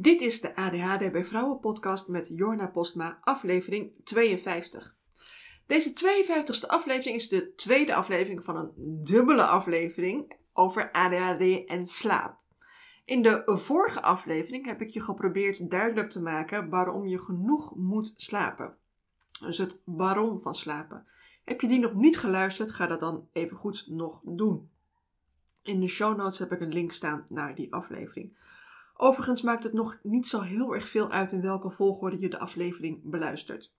Dit is de ADHD bij Vrouwen podcast met Jorna Postma, aflevering 52. Deze 52e aflevering is de tweede aflevering van een dubbele aflevering over ADHD en slaap. In de vorige aflevering heb ik je geprobeerd duidelijk te maken waarom je genoeg moet slapen. Dus het waarom van slapen. Heb je die nog niet geluisterd, ga dat dan even goed nog doen. In de show notes heb ik een link staan naar die aflevering. Overigens maakt het nog niet zo heel erg veel uit in welke volgorde je de aflevering beluistert.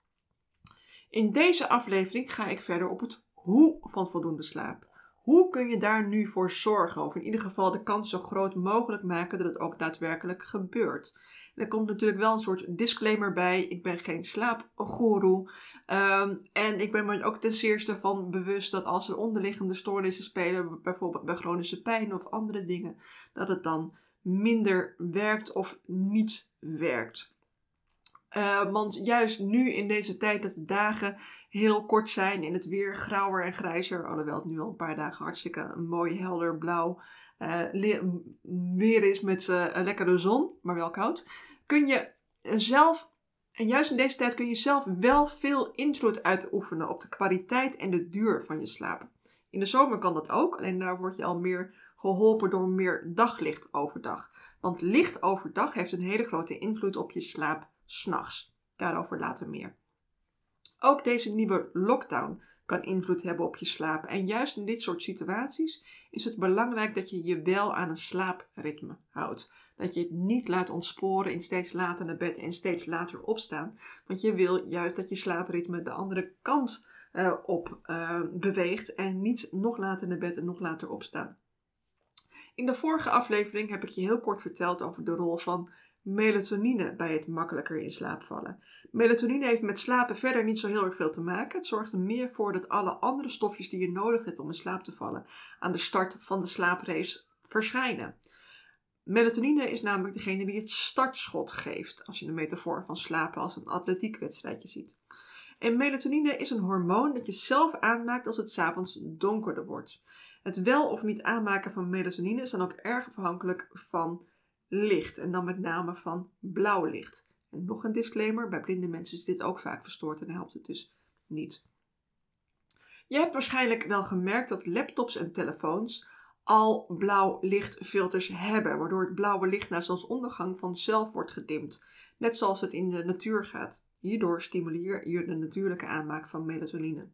In deze aflevering ga ik verder op het hoe van voldoende slaap. Hoe kun je daar nu voor zorgen? Of in ieder geval de kans zo groot mogelijk maken dat het ook daadwerkelijk gebeurt. er komt natuurlijk wel een soort disclaimer bij. Ik ben geen slaapgoeroe. Um, en ik ben me ook ten zeerste van bewust dat als er onderliggende stoornissen spelen, bijvoorbeeld bij chronische pijn of andere dingen, dat het dan minder werkt of niet werkt. Uh, want juist nu in deze tijd dat de dagen heel kort zijn en het weer grauwer en grijzer, alhoewel het nu al een paar dagen hartstikke een mooi helder blauw uh, weer is met uh, lekkere zon, maar wel koud, kun je zelf, en juist in deze tijd kun je zelf wel veel invloed uitoefenen op de kwaliteit en de duur van je slaap. In de zomer kan dat ook, alleen daar word je al meer geholpen door meer daglicht overdag. Want licht overdag heeft een hele grote invloed op je slaap s'nachts. Daarover later meer. Ook deze nieuwe lockdown kan invloed hebben op je slaap. En juist in dit soort situaties is het belangrijk dat je je wel aan een slaapritme houdt. Dat je het niet laat ontsporen in steeds later naar bed en steeds later opstaan. Want je wil juist dat je slaapritme de andere kant uh, op uh, beweegt en niet nog later naar bed en nog later opstaan. In de vorige aflevering heb ik je heel kort verteld over de rol van melatonine bij het makkelijker in slaap vallen. Melatonine heeft met slapen verder niet zo heel erg veel te maken. Het zorgt er meer voor dat alle andere stofjes die je nodig hebt om in slaap te vallen aan de start van de slaaprace verschijnen. Melatonine is namelijk degene die het startschot geeft, als je de metafoor van slapen als een atletiekwedstrijdje ziet. En melatonine is een hormoon dat je zelf aanmaakt als het s'avonds donkerder wordt. Het wel of niet aanmaken van melatonine is dan ook erg afhankelijk van licht en dan met name van blauw licht. En nog een disclaimer, bij blinde mensen is dit ook vaak verstoord en helpt het dus niet. Je hebt waarschijnlijk wel gemerkt dat laptops en telefoons al blauw lichtfilters hebben, waardoor het blauwe licht na zonsondergang vanzelf wordt gedimd, net zoals het in de natuur gaat. Hierdoor stimuleer je de natuurlijke aanmaak van melatonine.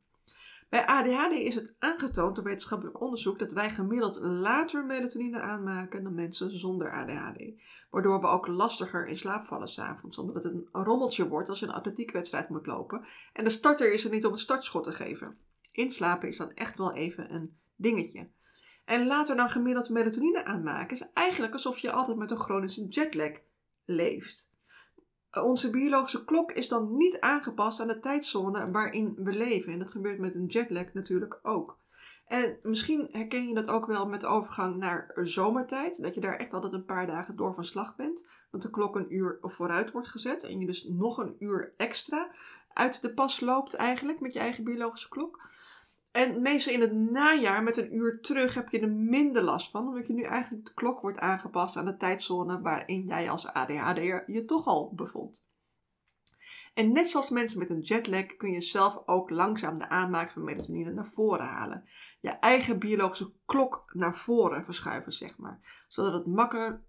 Bij ADHD is het aangetoond door wetenschappelijk onderzoek dat wij gemiddeld later melatonine aanmaken dan mensen zonder ADHD. Waardoor we ook lastiger in slaap vallen s'avonds, omdat het een rommeltje wordt als je een atletiekwedstrijd moet lopen. En de starter is er niet om het startschot te geven. Inslapen is dan echt wel even een dingetje. En later dan gemiddeld melatonine aanmaken is eigenlijk alsof je altijd met een chronische jetlag leeft onze biologische klok is dan niet aangepast aan de tijdzone waarin we leven. En dat gebeurt met een jetlag natuurlijk ook. En misschien herken je dat ook wel met de overgang naar zomertijd. Dat je daar echt altijd een paar dagen door van slag bent. Dat de klok een uur vooruit wordt gezet. En je dus nog een uur extra uit de pas loopt eigenlijk met je eigen biologische klok. En meestal in het najaar met een uur terug heb je er minder last van, omdat je nu eigenlijk de klok wordt aangepast aan de tijdzone waarin jij als ADHD'er je toch al bevond. En net zoals mensen met een jetlag kun je zelf ook langzaam de aanmaak van melatonine naar voren halen. Je eigen biologische klok naar voren verschuiven, zeg maar. Zodat het makkelijker,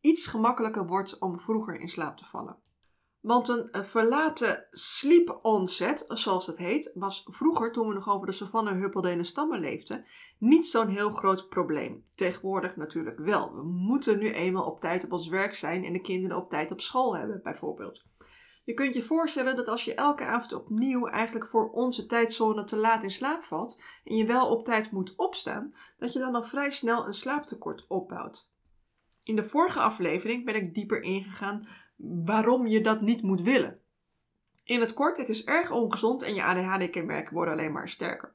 iets gemakkelijker wordt om vroeger in slaap te vallen. Want een verlaten sleep onset, zoals het heet, was vroeger, toen we nog over de savanne huppelden en stammen leefden, niet zo'n heel groot probleem. Tegenwoordig natuurlijk wel. We moeten nu eenmaal op tijd op ons werk zijn en de kinderen op tijd op school hebben, bijvoorbeeld. Je kunt je voorstellen dat als je elke avond opnieuw eigenlijk voor onze tijdzone te laat in slaap valt en je wel op tijd moet opstaan, dat je dan al vrij snel een slaaptekort opbouwt. In de vorige aflevering ben ik dieper ingegaan waarom je dat niet moet willen. In het kort, het is erg ongezond en je ADHD-kenmerken worden alleen maar sterker.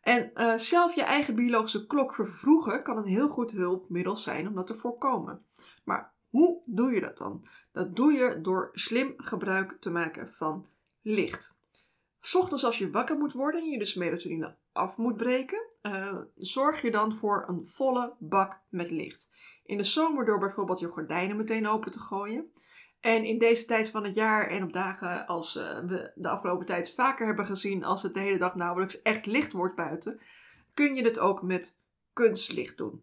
En uh, zelf je eigen biologische klok vervroegen kan een heel goed hulpmiddel zijn om dat te voorkomen. Maar hoe doe je dat dan? Dat doe je door slim gebruik te maken van licht. Ochtends als je wakker moet worden en je dus melatonine af moet breken, uh, zorg je dan voor een volle bak met licht. In de zomer door bijvoorbeeld je gordijnen meteen open te gooien. En in deze tijd van het jaar en op dagen als uh, we de afgelopen tijd vaker hebben gezien als het de hele dag nauwelijks echt licht wordt buiten, kun je het ook met kunstlicht doen.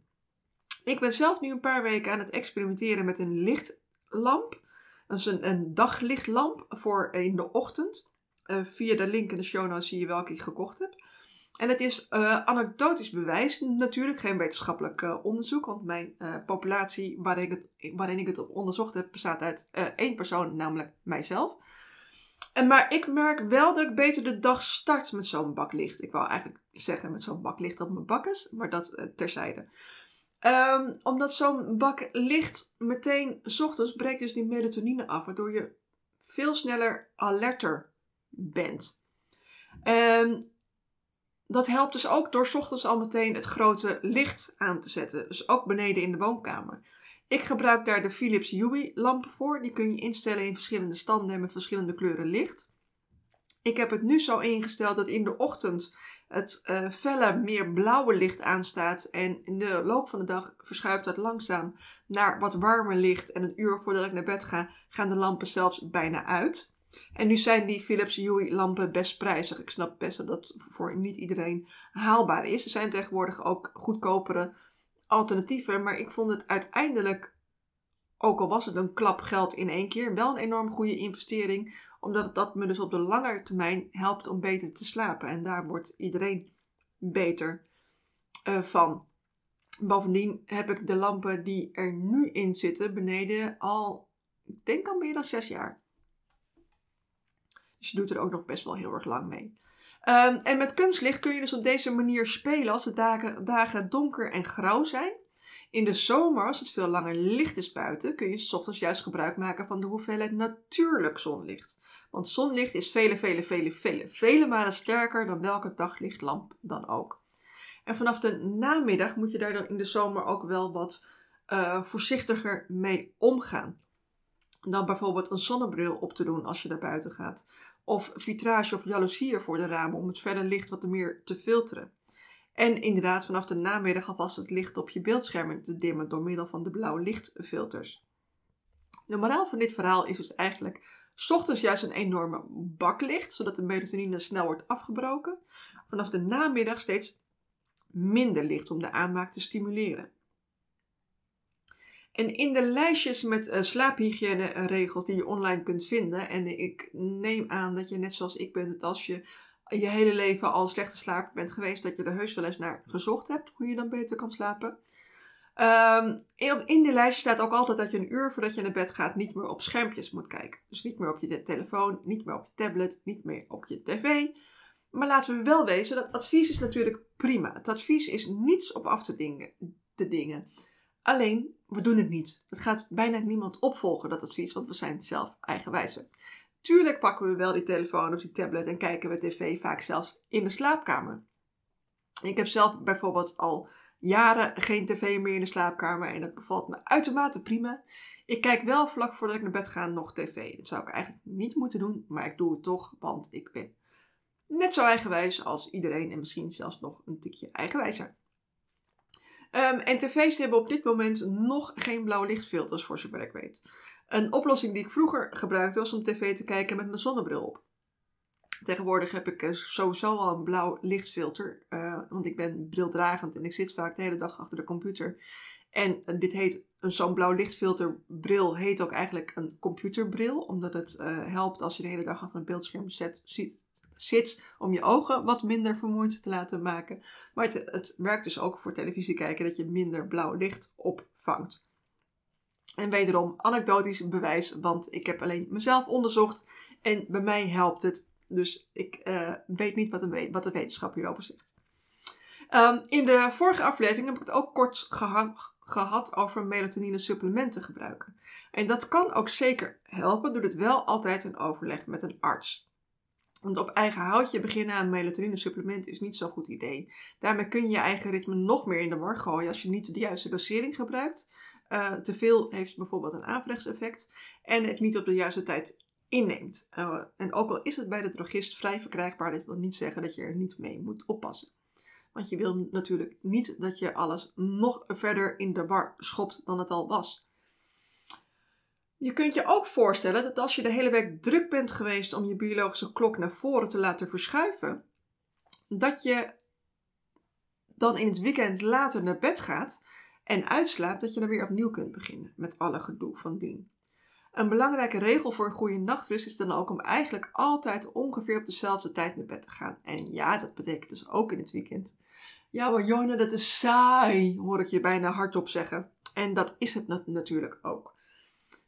Ik ben zelf nu een paar weken aan het experimenteren met een lichtlamp. Dat een, een daglichtlamp voor in de ochtend. Uh, via de link in de show notes zie je welke ik gekocht heb. En het is uh, anekdotisch bewijs, natuurlijk geen wetenschappelijk uh, onderzoek, want mijn uh, populatie waarin ik, het, waarin ik het onderzocht heb bestaat uit één persoon, namelijk mijzelf. En, maar ik merk wel dat ik beter de dag start met zo'n bak licht. Ik wou eigenlijk zeggen met zo'n bak licht op mijn bakkes, maar dat terzijde. Um, omdat zo'n bak licht meteen, s ochtends breekt dus die melatonine af, waardoor je veel sneller alerter bent. En dat helpt dus ook door ochtends al meteen het grote licht aan te zetten. Dus ook beneden in de woonkamer. Ik gebruik daar de Philips Hue lampen voor. Die kun je instellen in verschillende standen en met verschillende kleuren licht. Ik heb het nu zo ingesteld dat in de ochtend het uh, felle, meer blauwe licht aanstaat. En in de loop van de dag verschuift dat langzaam naar wat warmer licht. En een uur voordat ik naar bed ga, gaan de lampen zelfs bijna uit. En nu zijn die Philips Hue lampen best prijzig. Ik snap best dat dat voor niet iedereen haalbaar is. Er zijn tegenwoordig ook goedkopere alternatieven. Maar ik vond het uiteindelijk, ook al was het een klap geld in één keer, wel een enorm goede investering. Omdat dat me dus op de lange termijn helpt om beter te slapen. En daar wordt iedereen beter uh, van. Bovendien heb ik de lampen die er nu in zitten beneden al, ik denk al meer dan zes jaar. Dus je doet er ook nog best wel heel erg lang mee. Um, en met kunstlicht kun je dus op deze manier spelen als de dagen, dagen donker en grauw zijn. In de zomer, als het veel langer licht is buiten, kun je s ochtends juist gebruik maken van de hoeveelheid natuurlijk zonlicht. Want zonlicht is vele, vele, vele, vele, vele malen sterker dan welke daglichtlamp dan ook. En vanaf de namiddag moet je daar dan in de zomer ook wel wat uh, voorzichtiger mee omgaan. Dan bijvoorbeeld een zonnebril op te doen als je naar buiten gaat of vitrage of jaloezieën voor de ramen om het verder licht wat meer te filteren. En inderdaad vanaf de namiddag alvast het licht op je beeldscherm te dimmen door middel van de blauwe lichtfilters. De moraal van dit verhaal is dus eigenlijk ochtends juist een enorme baklicht, zodat de melatonine snel wordt afgebroken. Vanaf de namiddag steeds minder licht om de aanmaak te stimuleren. En in de lijstjes met uh, slaaphygiëne-regels die je online kunt vinden, en ik neem aan dat je net zoals ik bent, dat als je je hele leven al slechte slaper bent geweest, dat je er heus wel eens naar gezocht hebt hoe je dan beter kan slapen. Um, in de lijstje staat ook altijd dat je een uur voordat je naar bed gaat niet meer op schermpjes moet kijken. Dus niet meer op je telefoon, niet meer op je tablet, niet meer op je tv. Maar laten we wel wezen, dat advies is natuurlijk prima. Het advies is niets op af te dingen. Te dingen. Alleen, we doen het niet. Het gaat bijna niemand opvolgen, dat advies, want we zijn zelf eigenwijzer. Tuurlijk pakken we wel die telefoon of die tablet en kijken we tv vaak zelfs in de slaapkamer. Ik heb zelf bijvoorbeeld al jaren geen tv meer in de slaapkamer en dat bevalt me uitermate prima. Ik kijk wel vlak voordat ik naar bed ga nog tv. Dat zou ik eigenlijk niet moeten doen, maar ik doe het toch, want ik ben net zo eigenwijs als iedereen en misschien zelfs nog een tikje eigenwijzer. Um, en tv's hebben op dit moment nog geen blauwe lichtfilters, voor zover ik weet. Een oplossing die ik vroeger gebruikte was om tv te kijken met mijn zonnebril op. Tegenwoordig heb ik eh, sowieso al een blauw lichtfilter, uh, want ik ben brildragend en ik zit vaak de hele dag achter de computer. En uh, dit heet, zo'n blauw lichtfilterbril heet ook eigenlijk een computerbril, omdat het helpt als je de hele dag achter een beeldscherm zet, ziet, zit om je ogen wat minder vermoeid te laten maken. Maar het, het werkt dus ook voor televisie kijken dat je minder blauw licht opvangt. En wederom anekdotisch bewijs, want ik heb alleen mezelf onderzocht en bij mij helpt het. Dus ik uh, weet niet wat de, wat de wetenschap hierover zegt. Um, in de vorige aflevering heb ik het ook kort gehad, gehad over melatonine supplementen gebruiken. En dat kan ook zeker helpen, doe het wel altijd in overleg met een arts. Want op eigen houtje beginnen aan melatonine supplementen is niet zo'n goed idee. Daarmee kun je je eigen ritme nog meer in de war gooien als je niet de juiste dosering gebruikt. Uh, te veel heeft bijvoorbeeld een averechtseffect. En het niet op de juiste tijd inneemt. Uh, en ook al is het bij de drogist vrij verkrijgbaar, dit wil niet zeggen dat je er niet mee moet oppassen. Want je wil natuurlijk niet dat je alles nog verder in de war schopt dan het al was. Je kunt je ook voorstellen dat als je de hele week druk bent geweest om je biologische klok naar voren te laten verschuiven, dat je dan in het weekend later naar bed gaat en uitslaapt, dat je dan weer opnieuw kunt beginnen met alle gedoe van dien. Een belangrijke regel voor een goede nachtrust is dan ook om eigenlijk altijd ongeveer op dezelfde tijd naar bed te gaan. En ja, dat betekent dus ook in het weekend. Ja, maar Jona, dat is saai, hoor ik je bijna hardop zeggen. En dat is het natuurlijk ook.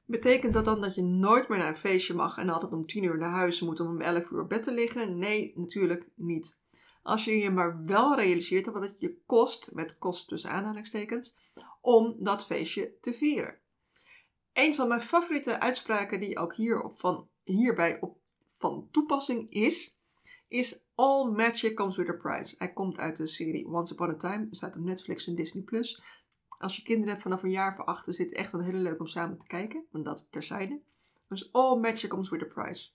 Betekent dat dan dat je nooit meer naar een feestje mag en altijd om 10 uur naar huis moet om om 11 uur op bed te liggen? Nee, natuurlijk niet. Als je je maar wel realiseert wat het je kost, met kost tussen aanhalingstekens, om dat feestje te vieren. Een van mijn favoriete uitspraken die ook hier op van, hierbij op van toepassing is, is All Magic Comes With A Price. Hij komt uit de serie Once Upon a Time, staat op Netflix en Disney+. Als je kinderen hebt vanaf een jaar voor achter, is het echt een hele leuk om samen te kijken. En dat terzijde. Dus All Magic Comes With A Price.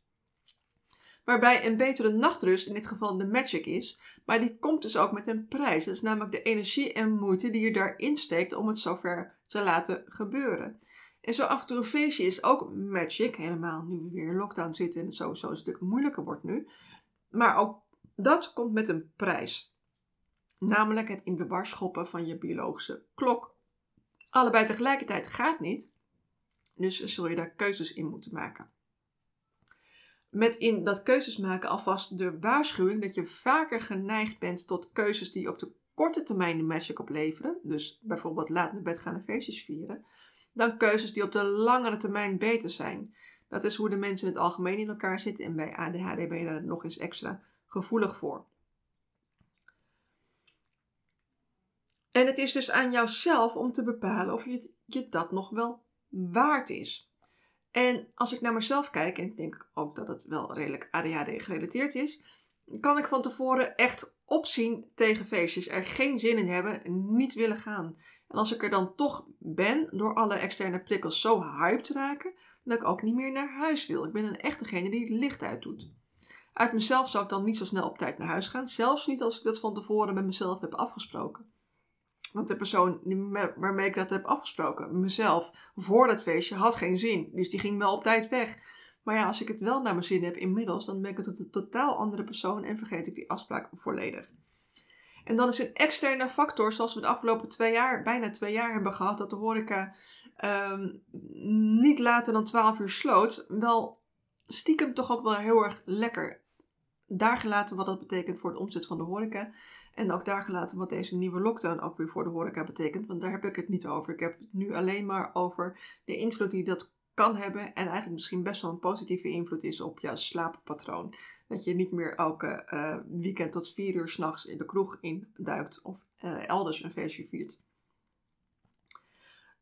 Waarbij een betere nachtrust in dit geval de magic is, maar die komt dus ook met een prijs. Dat is namelijk de energie en moeite die je daarin steekt om het zover te laten gebeuren. En zo toe een feestje is ook magic, helemaal nu we weer in lockdown zitten en het sowieso een stuk moeilijker wordt nu. Maar ook dat komt met een prijs. Namelijk het in de war schoppen van je biologische klok. Allebei tegelijkertijd gaat niet, dus zul je daar keuzes in moeten maken. Met in dat keuzes maken alvast de waarschuwing dat je vaker geneigd bent tot keuzes die op de korte termijn de magic opleveren, dus bijvoorbeeld laat naar bed gaan en feestjes vieren, dan keuzes die op de langere termijn beter zijn. Dat is hoe de mensen in het algemeen in elkaar zitten en bij ADHD ben je daar nog eens extra gevoelig voor. En het is dus aan jouzelf om te bepalen of je, je dat nog wel waard is. En als ik naar mezelf kijk, en ik denk ook dat het wel redelijk ADHD gerelateerd is, kan ik van tevoren echt opzien tegen feestjes, er geen zin in hebben, niet willen gaan. En als ik er dan toch ben, door alle externe prikkels zo hyped raken, dat ik ook niet meer naar huis wil. Ik ben een echt degene die het licht uit doet. Uit mezelf zou ik dan niet zo snel op tijd naar huis gaan, zelfs niet als ik dat van tevoren met mezelf heb afgesproken. Want de persoon waarmee ik dat heb afgesproken, mezelf, voor dat feestje, had geen zin. Dus die ging wel op tijd weg. Maar ja, als ik het wel naar mijn zin heb inmiddels, dan ben ik het een totaal andere persoon en vergeet ik die afspraak volledig. En dan is een externe factor, zoals we de afgelopen twee jaar, bijna twee jaar hebben gehad, dat de horeca um, niet later dan 12 uur sloot, wel stiekem toch ook wel heel erg lekker. Daar gelaten wat dat betekent voor de omzet van de horeca. En ook daar gelaten wat deze nieuwe lockdown ook weer voor de horeca betekent. Want daar heb ik het niet over. Ik heb het nu alleen maar over de invloed die dat kan hebben. En eigenlijk misschien best wel een positieve invloed is op jouw slaappatroon. Dat je niet meer elke uh, weekend tot vier uur s'nachts in de kroeg induikt of uh, elders een feestje viert.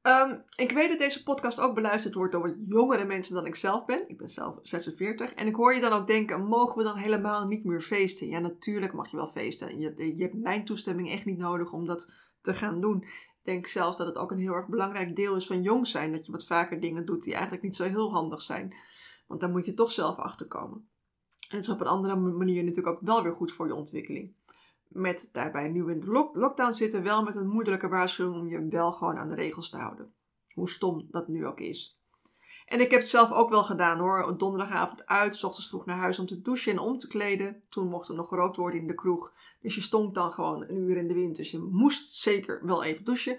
Um, ik weet dat deze podcast ook beluisterd wordt door wat jongere mensen dan ik zelf ben. Ik ben zelf 46. En ik hoor je dan ook denken, mogen we dan helemaal niet meer feesten? Ja, natuurlijk mag je wel feesten. Je, je hebt mijn toestemming echt niet nodig om dat te gaan doen. Ik denk zelfs dat het ook een heel erg belangrijk deel is van jong zijn. Dat je wat vaker dingen doet die eigenlijk niet zo heel handig zijn. Want daar moet je toch zelf achter komen. En het is op een andere manier natuurlijk ook wel weer goed voor je ontwikkeling met daarbij nu in de lockdown zitten, wel met een moeilijke waarschuwing om je wel gewoon aan de regels te houden. Hoe stom dat nu ook is. En ik heb het zelf ook wel gedaan hoor. Donderdagavond uit, s ochtends vroeg naar huis om te douchen en om te kleden. Toen mocht er nog gerookt worden in de kroeg. Dus je stond dan gewoon een uur in de wind. Dus je moest zeker wel even douchen.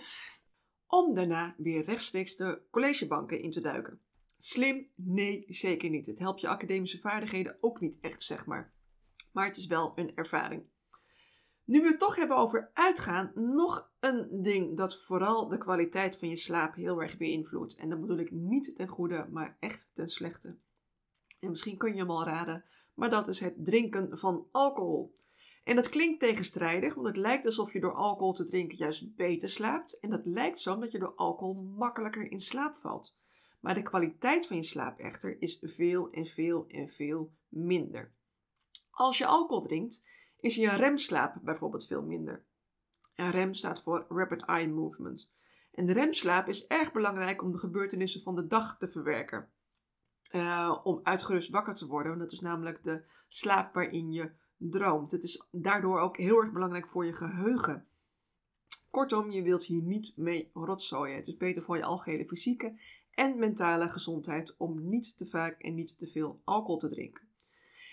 Om daarna weer rechtstreeks de collegebanken in te duiken. Slim? Nee, zeker niet. Het helpt je academische vaardigheden ook niet echt, zeg maar. Maar het is wel een ervaring. Nu we het toch hebben over uitgaan, nog een ding dat vooral de kwaliteit van je slaap heel erg beïnvloedt. En dat bedoel ik niet ten goede, maar echt ten slechte. En misschien kun je hem al raden, maar dat is het drinken van alcohol. En dat klinkt tegenstrijdig, want het lijkt alsof je door alcohol te drinken juist beter slaapt. En dat lijkt zo omdat je door alcohol makkelijker in slaap valt. Maar de kwaliteit van je slaap echter is veel en veel en veel minder. Als je alcohol drinkt, is je remslaap bijvoorbeeld veel minder. En REM staat voor Rapid Eye Movement. En de remslaap is erg belangrijk om de gebeurtenissen van de dag te verwerken. uh, om uitgerust wakker te worden. Want dat is namelijk de slaap waarin je droomt. Het is daardoor ook heel erg belangrijk voor je geheugen. Kortom, je wilt hier niet mee rotzooien. Het is beter voor je algehele fysieke en mentale gezondheid om niet te vaak en niet te veel alcohol te drinken.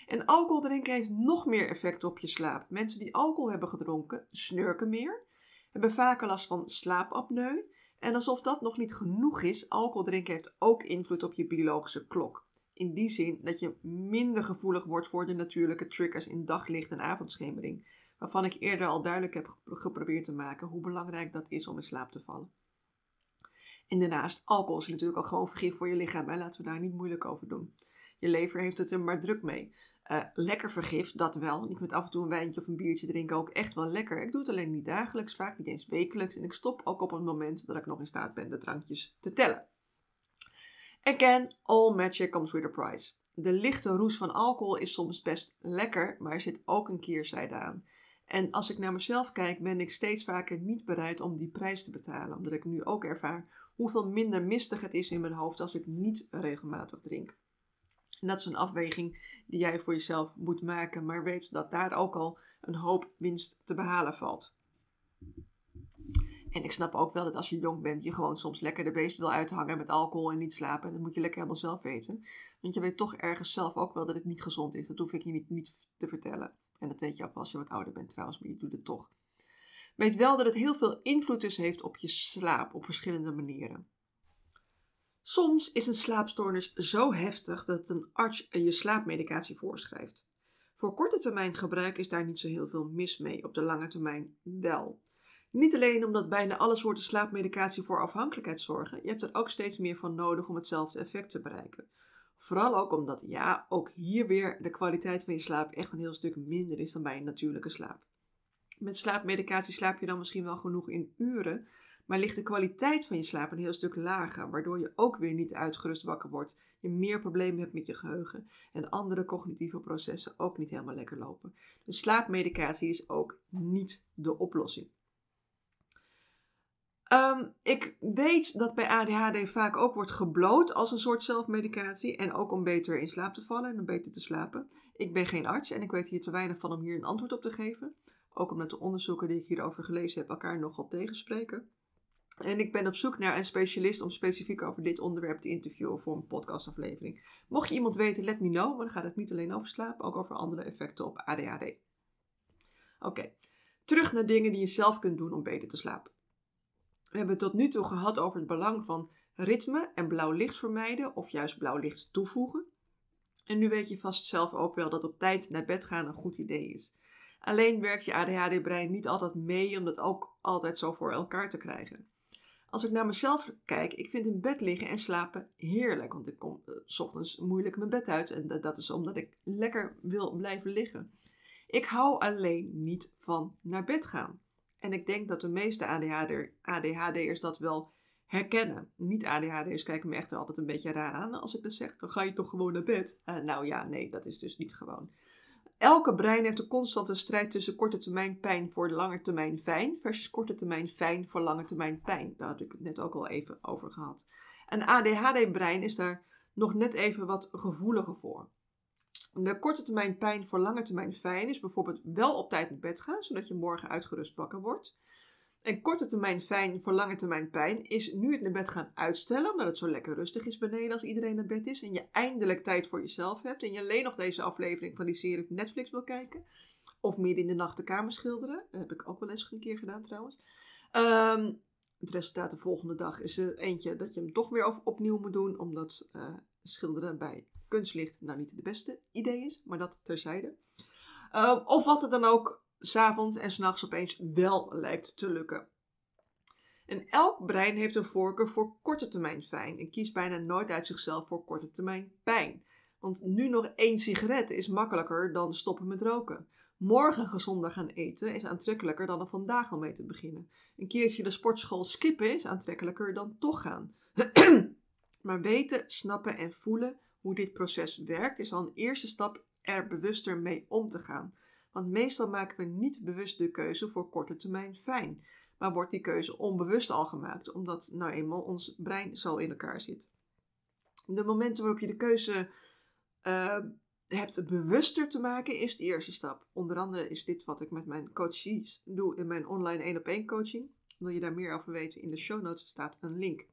En alcohol drinken heeft nog meer effect op je slaap. Mensen die alcohol hebben gedronken snurken meer, hebben vaker last van slaapapneu. En alsof dat nog niet genoeg is, alcohol drinken heeft ook invloed op je biologische klok. In die zin dat je minder gevoelig wordt voor de natuurlijke triggers in daglicht en avondschemering waarvan ik eerder al duidelijk heb geprobeerd te maken hoe belangrijk dat is om in slaap te vallen. En daarnaast, alcohol is natuurlijk ook gewoon vergif voor je lichaam. Hè? Laten we daar niet moeilijk over doen. Je lever heeft het er maar druk mee. Uh, lekker vergif, dat wel. Ik met af en toe een wijntje of een biertje drinken ook echt wel lekker. Ik doe het alleen niet dagelijks, vaak niet eens wekelijks. En ik stop ook op het moment dat ik nog in staat ben de drankjes te tellen. Again, all magic comes with a price. De lichte roes van alcohol is soms best lekker, maar er zit ook een keerzijde aan. En als ik naar mezelf kijk, ben ik steeds vaker niet bereid om die prijs te betalen. Omdat ik nu ook ervaar hoeveel minder mistig het is in mijn hoofd als ik niet regelmatig drink. En dat is een afweging die jij voor jezelf moet maken, maar weet dat daar ook al een hoop winst te behalen valt. En ik snap ook wel dat als je jong bent, je gewoon soms lekker de beest wil uithangen met alcohol en niet slapen. En dat moet je lekker helemaal zelf weten. Want je weet toch ergens zelf ook wel dat het niet gezond is. Dat hoef ik je niet, niet te vertellen. En dat weet je ook als je wat ouder bent trouwens, maar je doet het toch. Weet wel dat het heel veel invloed dus heeft op je slaap op verschillende manieren. Soms is een slaapstoornis zo heftig dat een arts je slaapmedicatie voorschrijft. Voor korte termijn gebruik is daar niet zo heel veel mis mee, op de lange termijn wel. Niet alleen omdat bijna alle soorten slaapmedicatie voor afhankelijkheid zorgen, je hebt er ook steeds meer van nodig om hetzelfde effect te bereiken. Vooral ook omdat, ja, ook hier weer de kwaliteit van je slaap echt een heel stuk minder is dan bij een natuurlijke slaap. Met slaapmedicatie slaap je dan misschien wel genoeg in uren, maar ligt de kwaliteit van je slaap een heel stuk lager, waardoor je ook weer niet uitgerust wakker wordt, je meer problemen hebt met je geheugen en andere cognitieve processen ook niet helemaal lekker lopen. Dus slaapmedicatie is ook niet de oplossing. Ehm, ik weet dat bij ADHD vaak ook wordt gebloot als een soort zelfmedicatie. En ook om beter in slaap te vallen en om beter te slapen. Ik ben geen arts en ik weet hier te weinig van om hier een antwoord op te geven. Ook omdat de onderzoeken die ik hierover gelezen heb elkaar nogal tegenspreken. En ik ben op zoek naar een specialist om specifiek over dit onderwerp te interviewen voor een podcastaflevering. Mocht je iemand weten, let me know, maar dan gaat het niet alleen over slaap, ook over andere effecten op ADHD. Oké, terug naar dingen die je zelf kunt doen om beter te slapen. We hebben het tot nu toe gehad over het belang van ritme en blauw licht vermijden of juist blauw licht toevoegen. En nu weet je vast zelf ook wel dat op tijd naar bed gaan een goed idee is. Alleen werkt je ADHD-brein niet altijd mee om dat ook altijd zo voor elkaar te krijgen. Als ik naar mezelf kijk, ik vind in bed liggen en slapen heerlijk. Want ik kom uh, s ochtends moeilijk mijn bed uit. En dat is omdat ik lekker wil blijven liggen. Ik hou alleen niet van naar bed gaan. En ik denk dat de meeste ADHD'ers dat wel herkennen. Niet-ADHD'ers kijken me echt altijd een beetje raar aan als ik dat zeg. Dan ga je toch gewoon naar bed? Uh, nou ja, nee, dat is dus niet gewoon. Elke brein heeft een constante strijd tussen korte termijn pijn voor lange termijn fijn versus korte termijn fijn voor lange termijn pijn. Daar had ik het net ook al even over gehad. Een ADHD-brein is daar nog net even wat gevoeliger voor. De korte termijn pijn voor lange termijn fijn is bijvoorbeeld wel op tijd naar bed gaan, zodat je morgen uitgerust wakker wordt. En korte termijn fijn voor lange termijn pijn is nu het naar bed gaan uitstellen, omdat het zo lekker rustig is beneden als iedereen naar bed is. En je eindelijk tijd voor jezelf hebt. En je alleen nog deze aflevering van die serie op Netflix wil kijken. Of midden in de nacht de kamer schilderen. Dat heb ik ook wel eens een keer gedaan trouwens. Um, het resultaat de volgende dag is er eentje dat je hem toch weer opnieuw moet doen, omdat uh, schilderen bij kunstlicht nou niet de beste idee is, maar dat terzijde. Uh, of wat er dan ook s'avonds en s'nachts opeens wel lijkt te lukken. En elk brein heeft een voorkeur voor korte termijn fijn en kiest bijna nooit uit zichzelf voor korte termijn pijn. Want nu nog één sigaret is makkelijker dan stoppen met roken. Morgen gezonder gaan eten is aantrekkelijker dan er vandaag al mee te beginnen. Een keertje de sportschool skippen is aantrekkelijker dan toch gaan. maar weten, snappen en voelen hoe dit proces werkt is al een eerste stap er bewuster mee om te gaan. Want meestal maken we niet bewust de keuze voor korte termijn fijn, maar wordt die keuze onbewust al gemaakt, omdat nou eenmaal ons brein zo in elkaar zit. De momenten waarop je de keuze uh, hebt bewuster te maken, is de eerste stap. Onder andere is dit wat ik met mijn coaches doe in mijn online 1 op 1 coaching. Wil je daar meer over weten? In de show notes staat een link.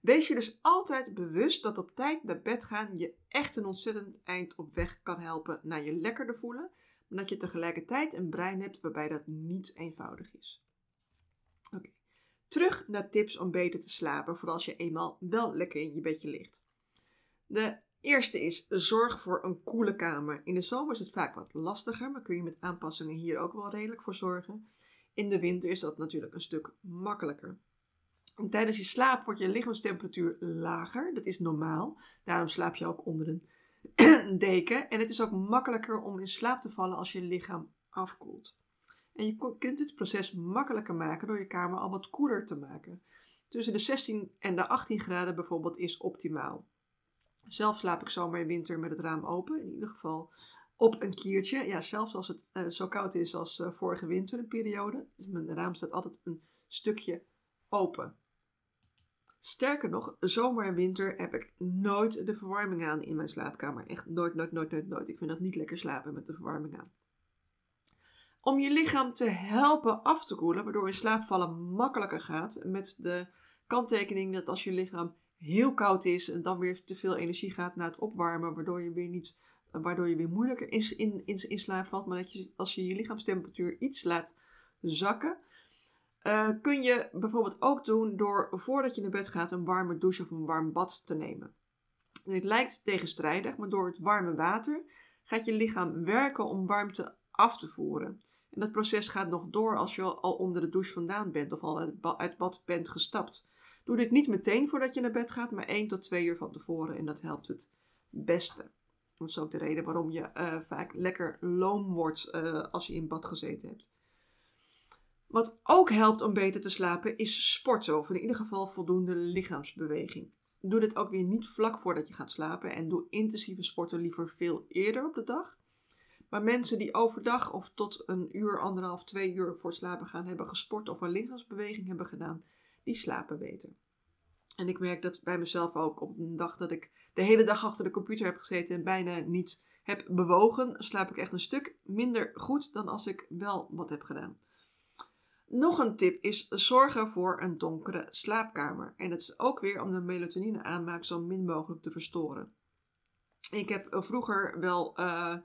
Wees je dus altijd bewust dat op tijd naar bed gaan je echt een ontzettend eind op weg kan helpen naar je lekkerder voelen. Maar dat je tegelijkertijd een brein hebt waarbij dat niet eenvoudig is. Oké. Terug naar tips om beter te slapen, voor als je eenmaal wel lekker in je bedje ligt. De eerste is zorg voor een koele kamer. In de zomer is het vaak wat lastiger, maar kun je met aanpassingen hier ook wel redelijk voor zorgen. In de winter is dat natuurlijk een stuk makkelijker. En tijdens je slaap wordt je lichaamstemperatuur lager. Dat is normaal. Daarom slaap je ook onder een deken. En het is ook makkelijker om in slaap te vallen als je lichaam afkoelt. En je kunt het proces makkelijker maken door je kamer al wat koeler te maken. Tussen de 16 en de 18 graden bijvoorbeeld is optimaal. Zelf slaap ik zomer en winter met het raam open. In ieder geval op een kiertje. Ja, zelfs als het uh, zo koud is als uh, vorige winter, een periode. Dus mijn raam staat altijd een stukje open. Sterker nog, zomer en winter heb ik nooit de verwarming aan in mijn slaapkamer. Echt nooit, nooit, nooit, nooit, nooit. Ik vind dat niet lekker slapen met de verwarming aan. Om je lichaam te helpen af te koelen, waardoor je slaapvallen makkelijker gaat. Met de kanttekening dat als je lichaam heel koud is en dan weer te veel energie gaat naar het opwarmen, waardoor je weer niet, waardoor je weer moeilijker in, in, in, in slaap valt. Maar dat je, als je je lichaamstemperatuur iets laat zakken, uh, kun je bijvoorbeeld ook doen door voordat je naar bed gaat een warme douche of een warm bad te nemen. En het lijkt tegenstrijdig, maar door het warme water gaat je lichaam werken om warmte af te voeren. En dat proces gaat nog door als je al onder de douche vandaan bent of al uit bad bent gestapt. Doe dit niet meteen voordat je naar bed gaat, maar 1 tot 2 uur van tevoren en dat helpt het beste. Dat is ook de reden waarom je uh, vaak lekker loom wordt uh, als je in bad gezeten hebt. Wat ook helpt om beter te slapen is sporten, of in ieder geval voldoende lichaamsbeweging. Doe dit ook weer niet vlak voordat je gaat slapen en doe intensieve sporten liever veel eerder op de dag. Maar mensen die overdag of tot een uur, anderhalf, twee uur voor slapen gaan hebben gesport of een lichaamsbeweging hebben gedaan, die slapen beter. En ik merk dat bij mezelf ook op een dag dat ik de hele dag achter de computer heb gezeten en bijna niet heb bewogen, slaap ik echt een stuk minder goed dan als ik wel wat heb gedaan. Nog een tip is zorgen voor een donkere slaapkamer. En dat is ook weer om de melatonine aanmaak zo min mogelijk te verstoren. Ik heb vroeger wel uh,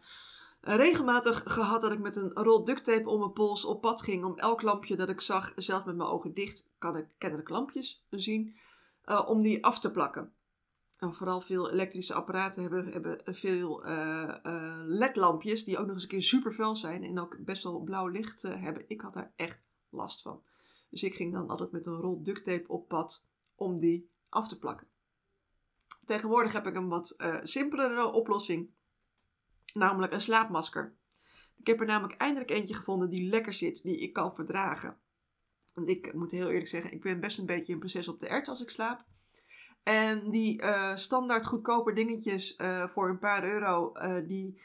regelmatig gehad dat ik met een rol ducttape om mijn pols op pad ging. Om elk lampje dat ik zag, zelf met mijn ogen dicht, kan ik kennelijk lampjes zien, uh, om die af te plakken. En vooral veel elektrische apparaten hebben, hebben veel LED-lampjes die ook nog eens een keer super fel zijn en ook best wel blauw licht hebben. Ik had daar echt last van. Dus ik ging dan altijd met een rol ducttape op pad om die af te plakken. Tegenwoordig heb ik een wat uh, simpelere oplossing, namelijk een slaapmasker. Ik heb er namelijk eindelijk eentje gevonden die lekker zit, die ik kan verdragen. Want ik moet heel eerlijk zeggen, ik ben best een beetje een proces op de ert als ik slaap. En die uh, standaard goedkope dingetjes uh, voor een paar euro, die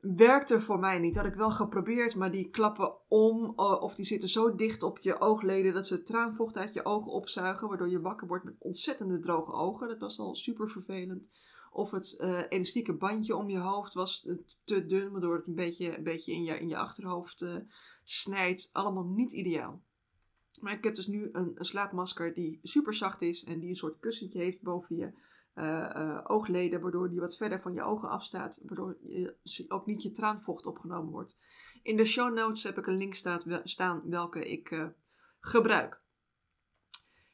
werkte voor mij niet. Had ik wel geprobeerd, maar die klappen om eh, of die zitten zo dicht op je oogleden dat ze traanvocht uit je ogen opzuigen, waardoor je wakker wordt met ontzettende droge ogen. Dat was al super vervelend. Of het uh, elastieke bandje om je hoofd was te dun, waardoor het een beetje, een beetje in, je, in je achterhoofd uh, snijdt. Allemaal niet ideaal. Maar ik heb dus nu een, een slaapmasker die super zacht is en die een soort kussentje heeft boven je oogleden, waardoor die wat verder van je ogen afstaat, waardoor je, ook niet je traanvocht opgenomen wordt. In de show notes heb ik een link staat, staan welke ik uh, gebruik.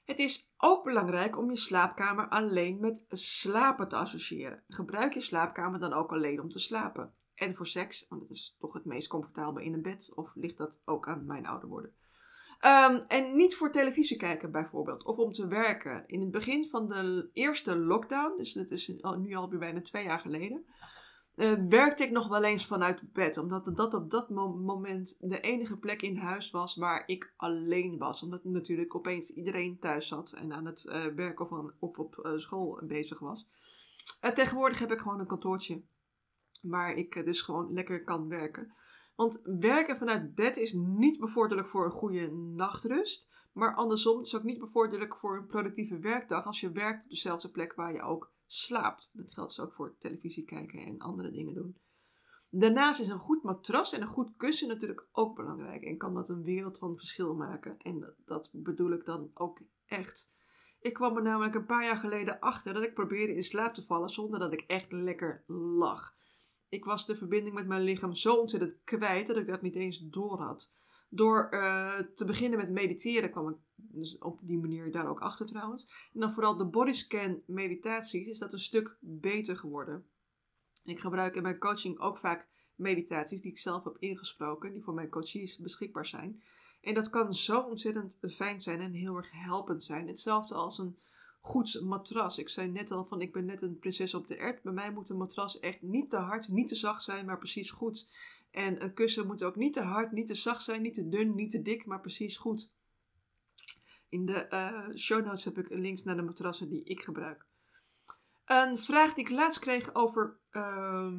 Het is ook belangrijk om je slaapkamer alleen met slapen te associëren. Gebruik je slaapkamer dan ook alleen om te slapen. En voor seks, want dat is toch het meest comfortabel in een bed, of ligt dat ook aan mijn ouder worden? Um, en niet voor televisie kijken bijvoorbeeld, of om te werken. In het begin van de eerste lockdown, dus dat is nu alweer bijna twee jaar geleden, uh, werkte ik nog wel eens vanuit bed. Omdat dat op dat moment de enige plek in huis was waar ik alleen was. Omdat natuurlijk opeens iedereen thuis zat en aan het uh, werken of, op uh, school bezig was. tegenwoordig heb ik gewoon een kantoortje waar ik dus gewoon lekker kan werken. Want werken vanuit bed is niet bevorderlijk voor een goede nachtrust. Maar andersom, het is ook niet bevorderlijk voor een productieve werkdag als je werkt op dezelfde plek waar je ook slaapt. Dat geldt dus ook voor televisie kijken en andere dingen doen. Daarnaast is een goed matras en een goed kussen natuurlijk ook belangrijk en kan dat een wereld van verschil maken. En dat, bedoel ik dan ook echt. Ik kwam er namelijk een paar jaar geleden achter dat ik probeerde in slaap te vallen zonder dat ik echt lekker lag. Ik was de verbinding met mijn lichaam zo ontzettend kwijt dat ik dat niet eens door had. Door uh, te beginnen met mediteren kwam ik dus op die manier daar ook achter trouwens. En dan vooral de bodyscan meditaties is dat een stuk beter geworden. Ik gebruik in mijn coaching ook vaak meditaties die ik zelf heb ingesproken, die voor mijn coaches beschikbaar zijn. En dat kan zo ontzettend fijn zijn en heel erg helpend zijn. Hetzelfde als een goed matras. Ik zei net al van ik ben net een prinses op de ert. Bij mij moet een matras echt niet te hard, niet te zacht zijn, maar precies goed. En een kussen moet ook niet te hard, niet te zacht zijn, niet te dun, niet te dik, maar precies goed. In de uh, show notes heb ik links naar de matrassen die ik gebruik. Een vraag die ik laatst kreeg over uh,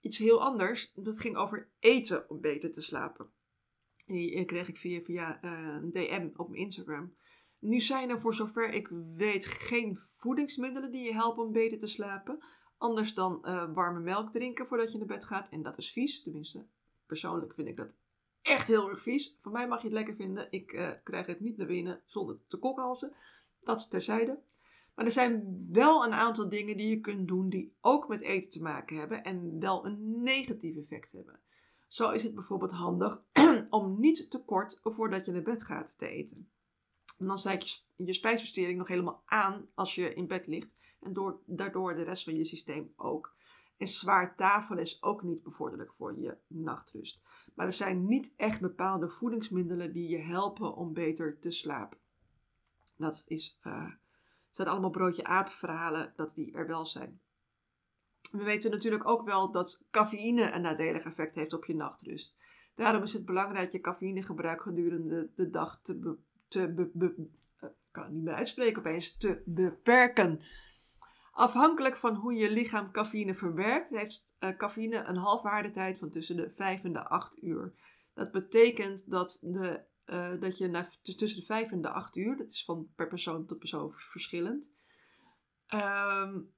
iets heel anders. Dat ging over eten om beter te slapen. Die kreeg ik via, via uh, een DM op mijn Instagram. Nu zijn er voor zover ik weet geen voedingsmiddelen die je helpen om beter te slapen. Anders dan uh, warme melk drinken voordat je naar bed gaat. En dat is vies. Tenminste, persoonlijk vind ik dat echt heel erg vies. Voor mij mag je het lekker vinden. Ik uh, krijg het niet naar binnen zonder te kokhalzen. Dat terzijde. Maar er zijn wel een aantal dingen die je kunt doen die ook met eten te maken hebben en wel een negatief effect hebben. Zo is het bijvoorbeeld handig om niet te kort voordat je naar bed gaat te eten. En dan zet je je spijsvertering nog helemaal aan als je in bed ligt en door, daardoor de rest van je systeem ook. En zwaar tafel is ook niet bevorderlijk voor je nachtrust. Maar er zijn niet echt bepaalde voedingsmiddelen die je helpen om beter te slapen. Dat is uh, zijn allemaal broodje aap verhalen dat die er wel zijn. We weten natuurlijk ook wel dat cafeïne een nadelig effect heeft op je nachtrust. Daarom is het belangrijk je cafeïnegebruik gedurende de dag te, te uh, kan het niet meer uitspreken opeens, te beperken. Afhankelijk van hoe je lichaam cafeïne verwerkt, heeft uh, cafeïne een halfwaardetijd van tussen de 5 en de 8 uur. Dat betekent dat de uh, dat je na, tussen de 5 en de 8 uur, dat is van per persoon tot persoon verschillend, um,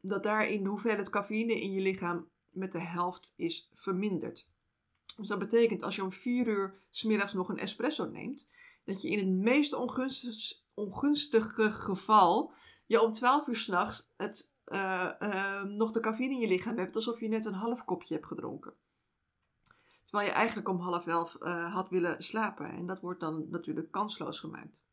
dat daarin de hoeveelheid cafeïne in je lichaam met de helft is verminderd. Dus dat betekent als je om 4 uur smiddags nog een espresso neemt, dat je in het meest ongunstig, ongunstige geval je om 12 uur s'nachts uh, nog de cafeïne in je lichaam hebt, alsof je net een half kopje hebt gedronken. Terwijl je eigenlijk om half elf uh, had willen slapen. En dat wordt dan natuurlijk kansloos gemaakt.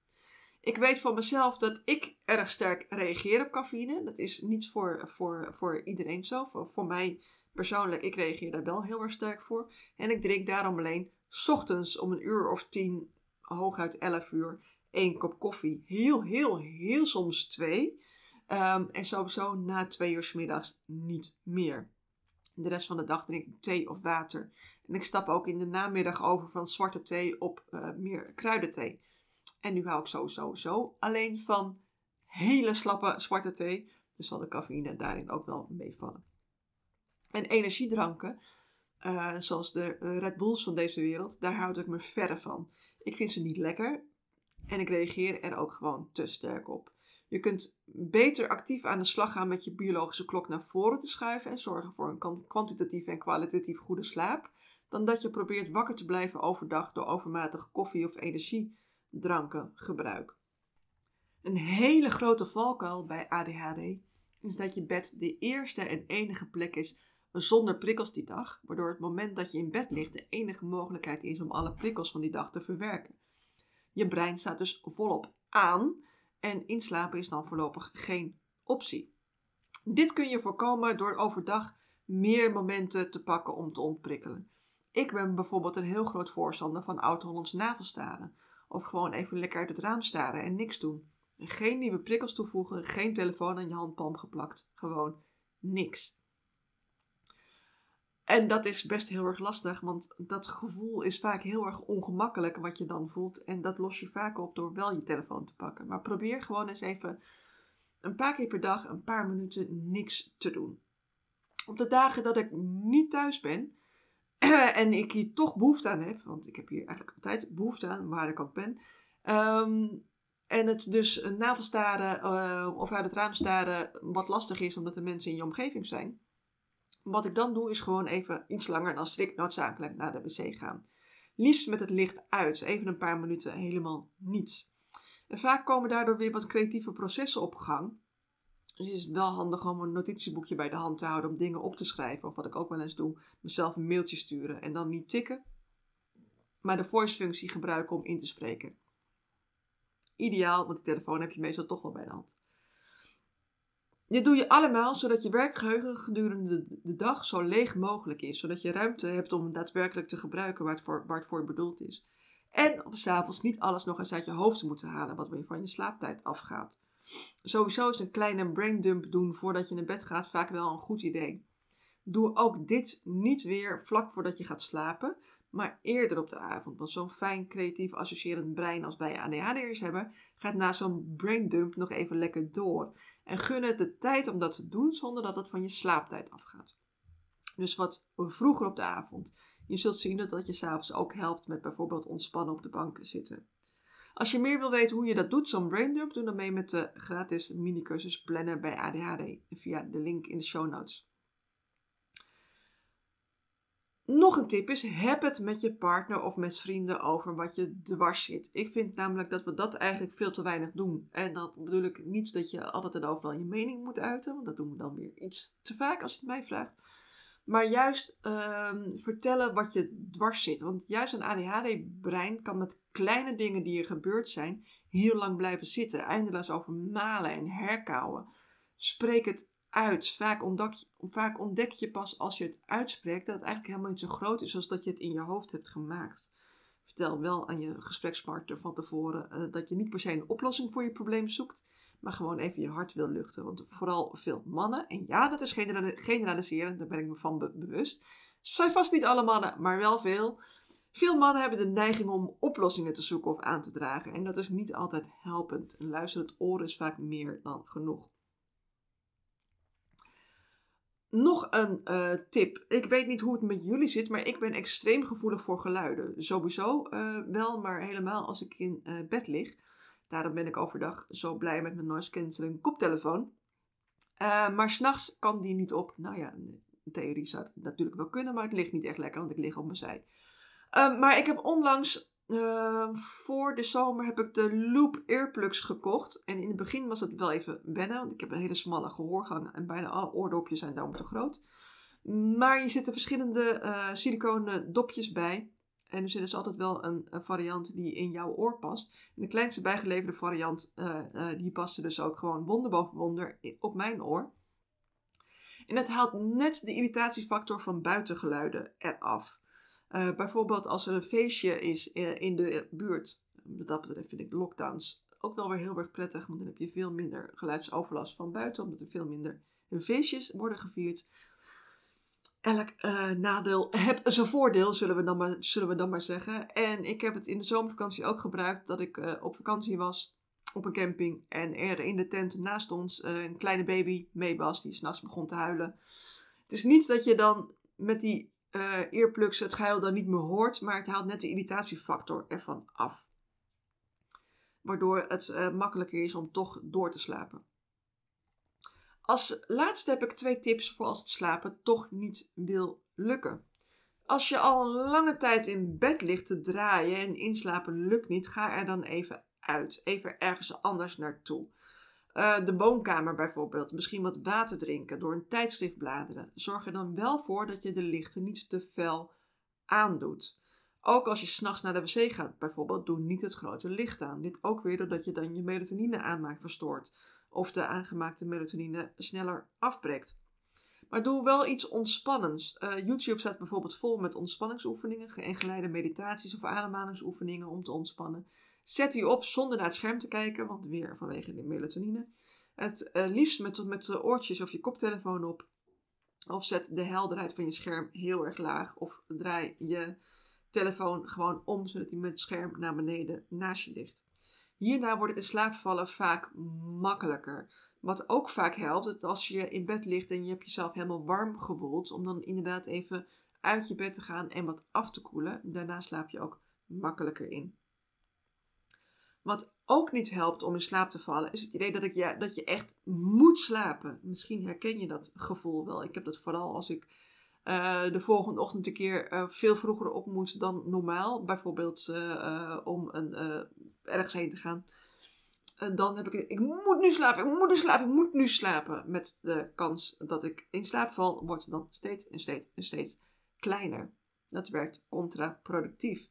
Ik weet van mezelf dat ik erg sterk reageer op cafeïne. Dat is niet voor, voor, voor iedereen zo. Voor, voor mij persoonlijk, ik reageer daar wel heel erg sterk voor. En ik drink daarom alleen ochtends om een uur of tien, hooguit elf uur, één kop koffie. Heel, heel, heel soms twee. Um, en sowieso na twee uur s middags niet meer. De rest van de dag drink ik thee of water. En ik stap ook in de namiddag over van zwarte thee op uh, meer kruidenthee. En nu hou ik sowieso zo alleen van hele slappe zwarte thee. Dus zal de cafeïne daarin ook wel meevallen. En energiedranken, uh, zoals de Red Bulls van deze wereld, daar houd ik me verre van. Ik vind ze niet lekker en ik reageer er ook gewoon te sterk op. Je kunt beter actief aan de slag gaan met je biologische klok naar voren te schuiven en zorgen voor een kwantitatief en kwalitatief goede slaap, dan dat je probeert wakker te blijven overdag door overmatig koffie- of energiedranken gebruik. Een hele grote valkuil bij ADHD is dat je bed de eerste en enige plek is zonder prikkels die dag, waardoor het moment dat je in bed ligt de enige mogelijkheid is om alle prikkels van die dag te verwerken. Je brein staat dus volop aan en inslapen is dan voorlopig geen optie. Dit kun je voorkomen door overdag meer momenten te pakken om te ontprikkelen. Ik ben bijvoorbeeld een heel groot voorstander van oud-Hollands navelstaren. Of gewoon even lekker uit het raam staren en niks doen. Geen nieuwe prikkels toevoegen, geen telefoon aan je handpalm geplakt. Gewoon niks. En dat is best heel erg lastig, want dat gevoel is vaak heel erg ongemakkelijk wat je dan voelt. En dat los je vaak op door wel je telefoon te pakken. Maar probeer gewoon eens even een paar keer per dag een paar minuten niks te doen. Op de dagen dat ik niet thuis ben, en ik hier toch behoefte aan heb, want ik heb hier eigenlijk altijd behoefte aan, waar ik ook ben. Ehm, en het dus navelstaren uh, of uit het raam staren wat lastig is omdat er mensen in je omgeving zijn. Wat ik dan doe is gewoon even iets langer dan strikt noodzakelijk naar de wc gaan. Liefst met het licht uit, even een paar minuten helemaal niets. En vaak komen daardoor weer wat creatieve processen op gang. Dus is het wel handig om een notitieboekje bij de hand te houden om dingen op te schrijven. Of wat ik ook wel eens doe, mezelf een mailtje sturen en dan niet tikken, maar de voice-functie gebruiken om in te spreken. Ideaal, want de telefoon heb je meestal toch wel bij de hand. Dit doe je allemaal zodat je werkgeheugen gedurende de dag zo leeg mogelijk is. Zodat je ruimte hebt om daadwerkelijk te gebruiken waar het voor, waar het voor bedoeld is. En om s'avonds niet alles nog eens uit je hoofd te moeten halen wat van je slaaptijd afgaat. Sowieso is een kleine braindump doen voordat je naar bed gaat vaak wel een goed idee. Doe ook dit niet weer vlak voordat je gaat slapen, maar eerder op de avond. Want zo'n fijn creatief associërend brein als wij ADHD'ers hebben, gaat na zo'n braindump nog even lekker door. En gun het de tijd om dat te doen zonder dat het van je slaaptijd afgaat. Dus wat vroeger op de avond. Je zult zien dat dat je s'avonds ook helpt met bijvoorbeeld ontspannen op de bank zitten. Als je meer wil weten hoe je dat doet, zo'n braindump, doe dan mee met de gratis mini-cursus plannen bij ADHD via de link in de show notes. Nog een tip is, heb het met je partner of met vrienden over wat je dwars zit. Ik vind namelijk dat we dat eigenlijk veel te weinig doen. En dat bedoel ik niet dat je altijd en overal je mening moet uiten, want dat doen we dan weer iets te vaak als je het mij vraagt. Maar juist ehm, vertellen wat je dwars zit. Want juist een ADHD-brein kan met kleine dingen die er gebeurd zijn heel lang blijven zitten. Eindeloos over malen en herkauwen. Spreek het uit. Vaak ontdek, je, ontdek je pas als je het uitspreekt dat het eigenlijk helemaal niet zo groot is als dat je het in je hoofd hebt gemaakt. Vertel wel aan je gesprekspartner van tevoren uh, dat je niet per se een oplossing voor je probleem zoekt, maar gewoon even je hart wil luchten. Want vooral veel mannen, en ja, dat is generaliserend, daar ben ik me van bewust. Het zijn vast niet alle mannen, maar wel veel. Veel mannen hebben de neiging om oplossingen te zoeken of aan te dragen. En dat is niet altijd helpend. Een luisterend oor is vaak meer dan genoeg. Nog een uh, tip. Ik weet niet hoe het met jullie zit, maar ik ben extreem gevoelig voor geluiden. Sowieso uh, wel, maar helemaal als ik in uh, bed lig. Daarom ben ik overdag zo blij met mijn noise cancelling koptelefoon. maar s'nachts kan die niet op. Nou ja, in theorie zou het natuurlijk wel kunnen, maar het ligt niet echt lekker, want ik lig op mijn zij. maar ik heb onlangs uh, voor de zomer heb ik de Loop Earplugs gekocht. En in het begin was het wel even wennen, want ik heb een hele smalle gehoorgang en bijna alle oordopjes zijn daarom te groot. Maar je zitten verschillende uh, siliconen dopjes bij. En er zit dus altijd wel een, variant die in jouw oor past. De kleinste bijgeleverde variant, uh, die paste dus ook gewoon wonder boven wonder op mijn oor. En het haalt net de irritatiefactor van buitengeluiden eraf. Uh, bijvoorbeeld als er een feestje is uh, in de buurt. Wat dat betreft vind ik lockdowns ook wel weer heel erg prettig. Want dan heb je veel minder geluidsoverlast van buiten. Omdat er veel minder feestjes worden gevierd. Elk uh, nadeel heeft zijn voordeel, zullen we, dan maar, zullen we dan maar zeggen. En ik heb het in de zomervakantie ook gebruikt. Dat ik op vakantie was op een camping. En er in de tent naast ons een kleine baby mee was. Die s'nachts begon te huilen. Het is niet dat je dan met die uh, earplugs het gehuil dan niet meer hoort, maar het haalt net de irritatiefactor ervan af. Waardoor het uh, makkelijker is om toch door te slapen. Als laatste heb ik twee tips voor als het slapen toch niet wil lukken. Als je al een lange tijd in bed ligt te draaien en inslapen lukt niet, ga er dan even uit. Even ergens anders naartoe. Uh, de woonkamer bijvoorbeeld. Misschien wat water drinken, door een tijdschrift bladeren. Zorg er dan wel voor dat je de lichten niet te fel aandoet. Ook als je s'nachts naar de wc gaat bijvoorbeeld, doe niet het grote licht aan. Dit ook weer doordat je dan je melatonine aanmaak verstoort. Of de aangemaakte melatonine sneller afbreekt. Maar doe wel iets ontspannends. Uh, YouTube staat bijvoorbeeld vol met ontspanningsoefeningen en geleide meditaties of ademhalingsoefeningen om te ontspannen. Zet die op zonder naar het scherm te kijken, want weer vanwege de melatonine. Het uh, liefst met, met de oortjes of je koptelefoon op. Of zet de helderheid van je scherm heel erg laag. Of draai je telefoon gewoon om, zodat hij met het scherm naar beneden naast je ligt. Hierna wordt het in slaap vallen vaak makkelijker. Wat ook vaak helpt, dat als je in bed ligt en je hebt jezelf helemaal warm gewoeld, om dan inderdaad even uit je bed te gaan en wat af te koelen. Daarna slaap je ook makkelijker in. Wat ook niet helpt om in slaap te vallen, is het idee dat, ik, ja, dat je echt moet slapen. Misschien herken je dat gevoel wel. Ik heb dat vooral als ik uh, de volgende ochtend een keer uh, veel vroeger op moet dan normaal. Bijvoorbeeld uh, om een, ergens heen te gaan. Dan heb ik, ik moet nu slapen, ik moet nu slapen, ik moet nu slapen. Met de kans dat ik in slaap val, wordt dan steeds en steeds en steeds kleiner. Dat werkt contraproductief.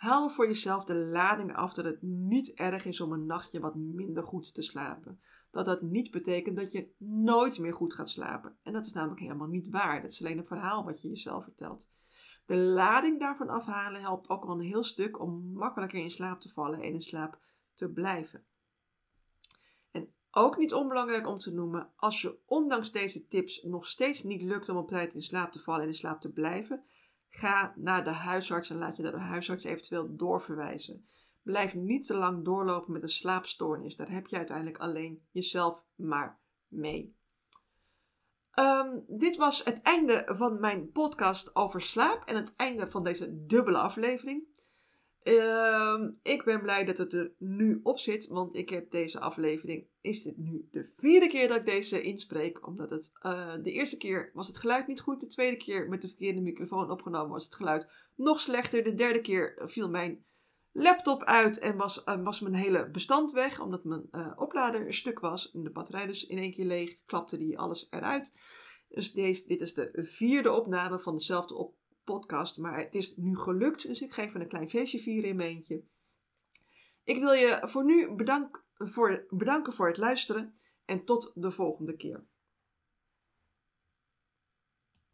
Haal voor jezelf de lading af dat het niet erg is om een nachtje wat minder goed te slapen. Dat dat niet betekent dat je nooit meer goed gaat slapen. En dat is namelijk helemaal niet waar. Dat is alleen een verhaal wat je jezelf vertelt. De lading daarvan afhalen helpt ook al een heel stuk om makkelijker in slaap te vallen en in slaap te blijven. En ook niet onbelangrijk om te noemen, als je ondanks deze tips nog steeds niet lukt om op tijd in slaap te vallen en in slaap te blijven, Ga naar de huisarts en laat je de huisarts eventueel doorverwijzen. Blijf niet te lang doorlopen met een slaapstoornis. Daar heb je uiteindelijk alleen jezelf maar mee. Ehm, dit was het einde van mijn podcast over slaap en het einde van deze dubbele aflevering. Ehm, ik ben blij dat het er nu op zit, want ik heb deze aflevering. Is dit nu de vierde keer dat ik deze inspreek? Omdat het uh, de eerste keer was het geluid niet goed, de tweede keer met de verkeerde microfoon opgenomen was het geluid nog slechter. De derde keer viel mijn laptop uit en was, uh, was mijn hele bestand weg, omdat mijn uh, oplader stuk was en de batterij dus in één keer leeg, klapte die alles eruit. Dus deze, dit is de vierde opname van dezelfde op podcast. Maar het is nu gelukt, dus ik geef een klein feestje vieren in mijn eentje. Ik wil je voor nu bedank, voor, bedanken voor het luisteren en tot de volgende keer.